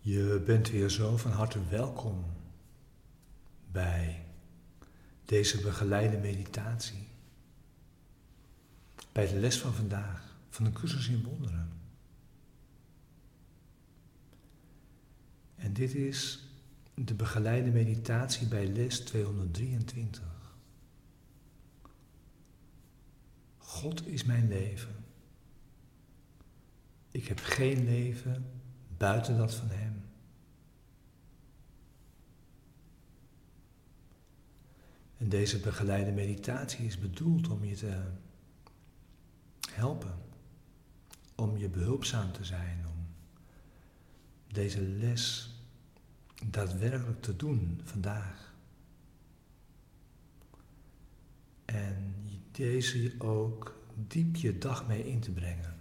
Je bent weer zo van harte welkom bij deze begeleide meditatie. Bij de les van vandaag van de cursus in wonderen. En dit is de begeleide meditatie bij les 223. God is mijn leven. Ik heb geen leven buiten dat van Hem. En deze begeleide meditatie is bedoeld om je te helpen, om je behulpzaam te zijn, om deze les daadwerkelijk te doen vandaag. En deze ook diep je dag mee in te brengen.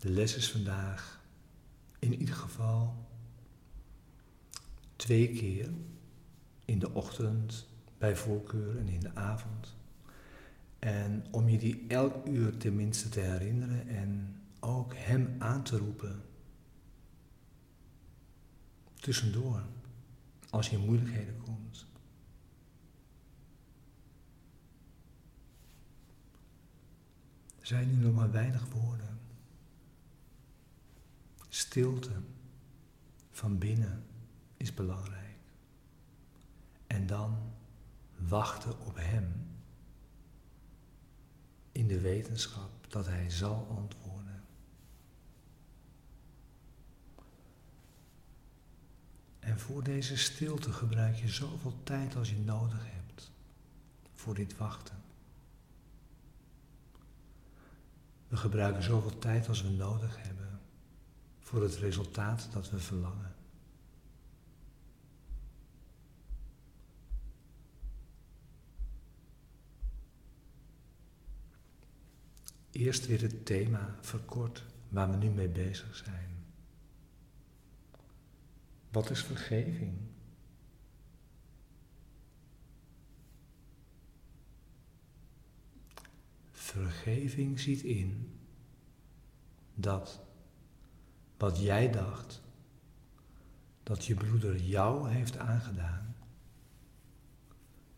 De les is vandaag in ieder geval twee keer in de ochtend bij voorkeur en in de avond. En om je die elk uur tenminste te herinneren en ook hem aan te roepen. Tussendoor, als je in moeilijkheden komt. Er zijn nu nog maar weinig woorden. Stilte van binnen is belangrijk. En dan wachten op Hem in de wetenschap dat Hij zal antwoorden. En voor deze stilte gebruik je zoveel tijd als je nodig hebt voor dit wachten. We gebruiken zoveel tijd als we nodig hebben voor het resultaat dat we verlangen. Eerst weer het thema verkort waar we nu mee bezig zijn. Wat is vergeving? Vergeving ziet in dat wat jij dacht dat je broeder jou heeft aangedaan,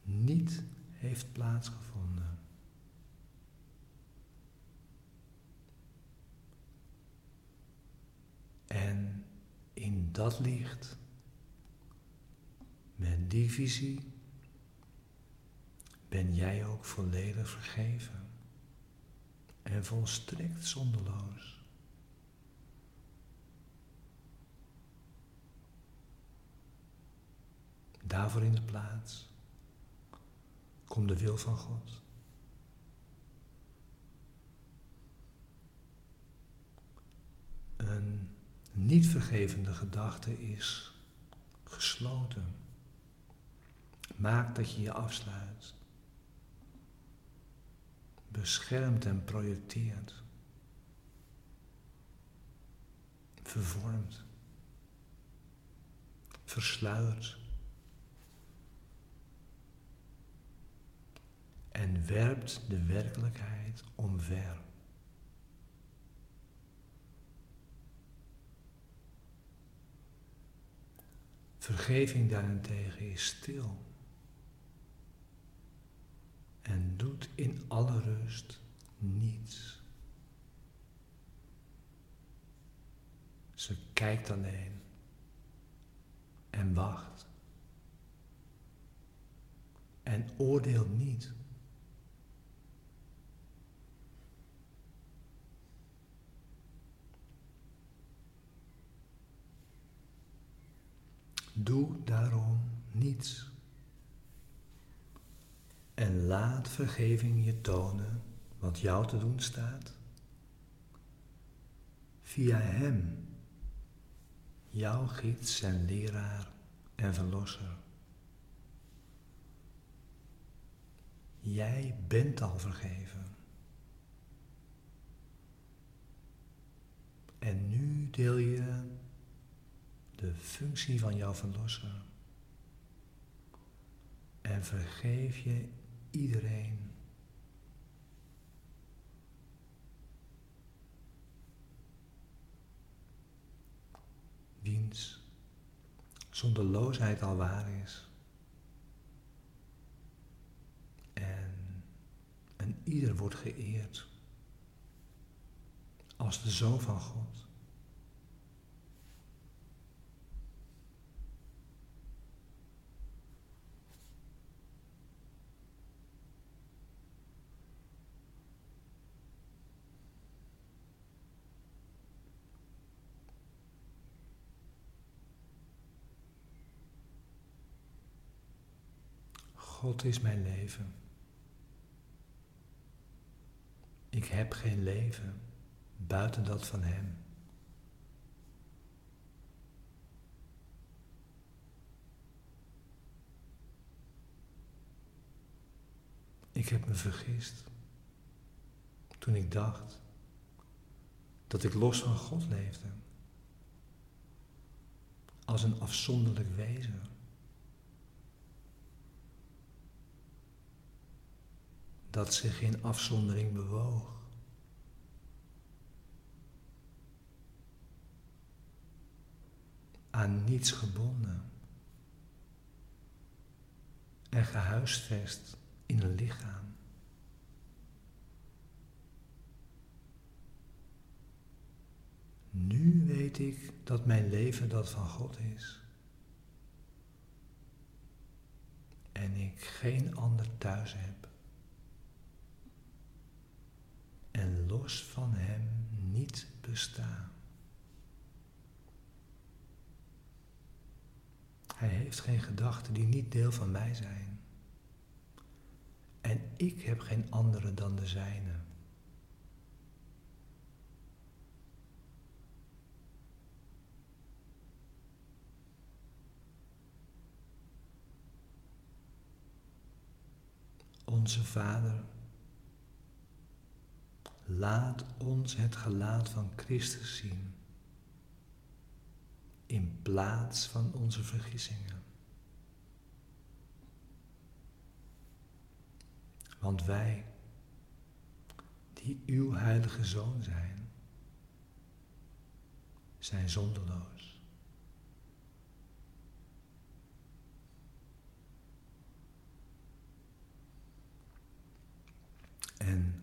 niet heeft plaatsgevonden. En in dat licht, met die visie, ben jij ook volledig vergeven en volstrekt zonderloos. Daarvoor in de plaats komt de wil van God. Een niet vergevende gedachte is gesloten. Maakt dat je je afsluit. Beschermt en projecteert. Vervormt. Versluiert. En werpt de werkelijkheid omver. Vergeving daarentegen is stil en doet in alle rust niets. Ze kijkt alleen en wacht en oordeelt niet. En laat vergeving je tonen wat jou te doen staat. Via Hem, jouw gids en leraar en verlosser. Jij bent al vergeven. En nu deel je de functie van jouw verlosser. En vergeef je iedereen. Wiens zonderloosheid al waar is. En een ieder wordt geëerd als de zoon van God. God is mijn leven. Ik heb geen leven buiten dat van Hem. Ik heb me vergist toen ik dacht dat ik los van God leefde, als een afzonderlijk wezen. Dat zich in afzondering bewoog. Aan niets gebonden en gehuisvest in een lichaam. Nu weet ik dat mijn leven dat van God is. En ik geen ander thuis heb. En los van Hem niet bestaan. Hij heeft geen gedachten die niet deel van mij zijn. En ik heb geen andere dan de zijne. Onze Vader Laat ons het gelaat van Christus zien, in plaats van onze vergissingen. Want wij, die uw heilige zoon zijn, zijn zonderloos. En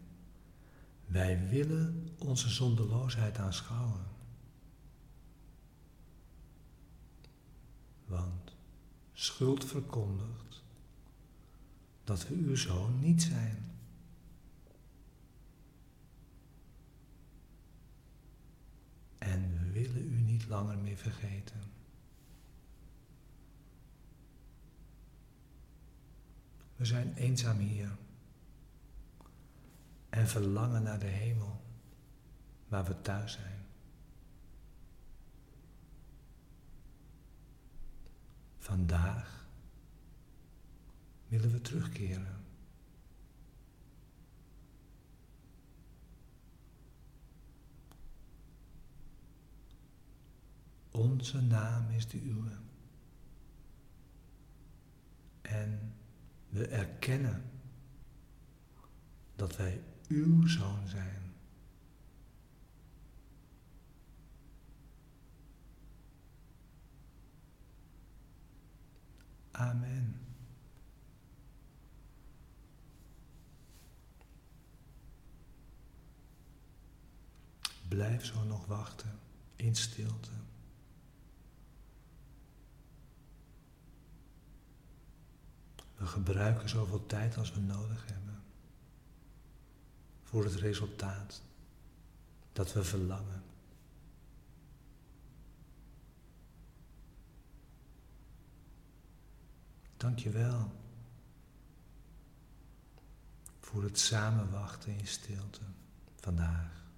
wij willen onze zondeloosheid aanschouwen. Want schuld verkondigt dat we uw zoon niet zijn. En we willen u niet langer meer vergeten. We zijn eenzaam hier en verlangen naar de hemel, waar we thuis zijn. Vandaag willen we terugkeren. Onze naam is de uwe. En we erkennen dat wij uw zoon zijn. Amen. Blijf zo nog wachten in stilte. We gebruiken zoveel tijd als we nodig hebben voor het resultaat dat we verlangen. Dank je wel voor het samenwachten in stilte vandaag.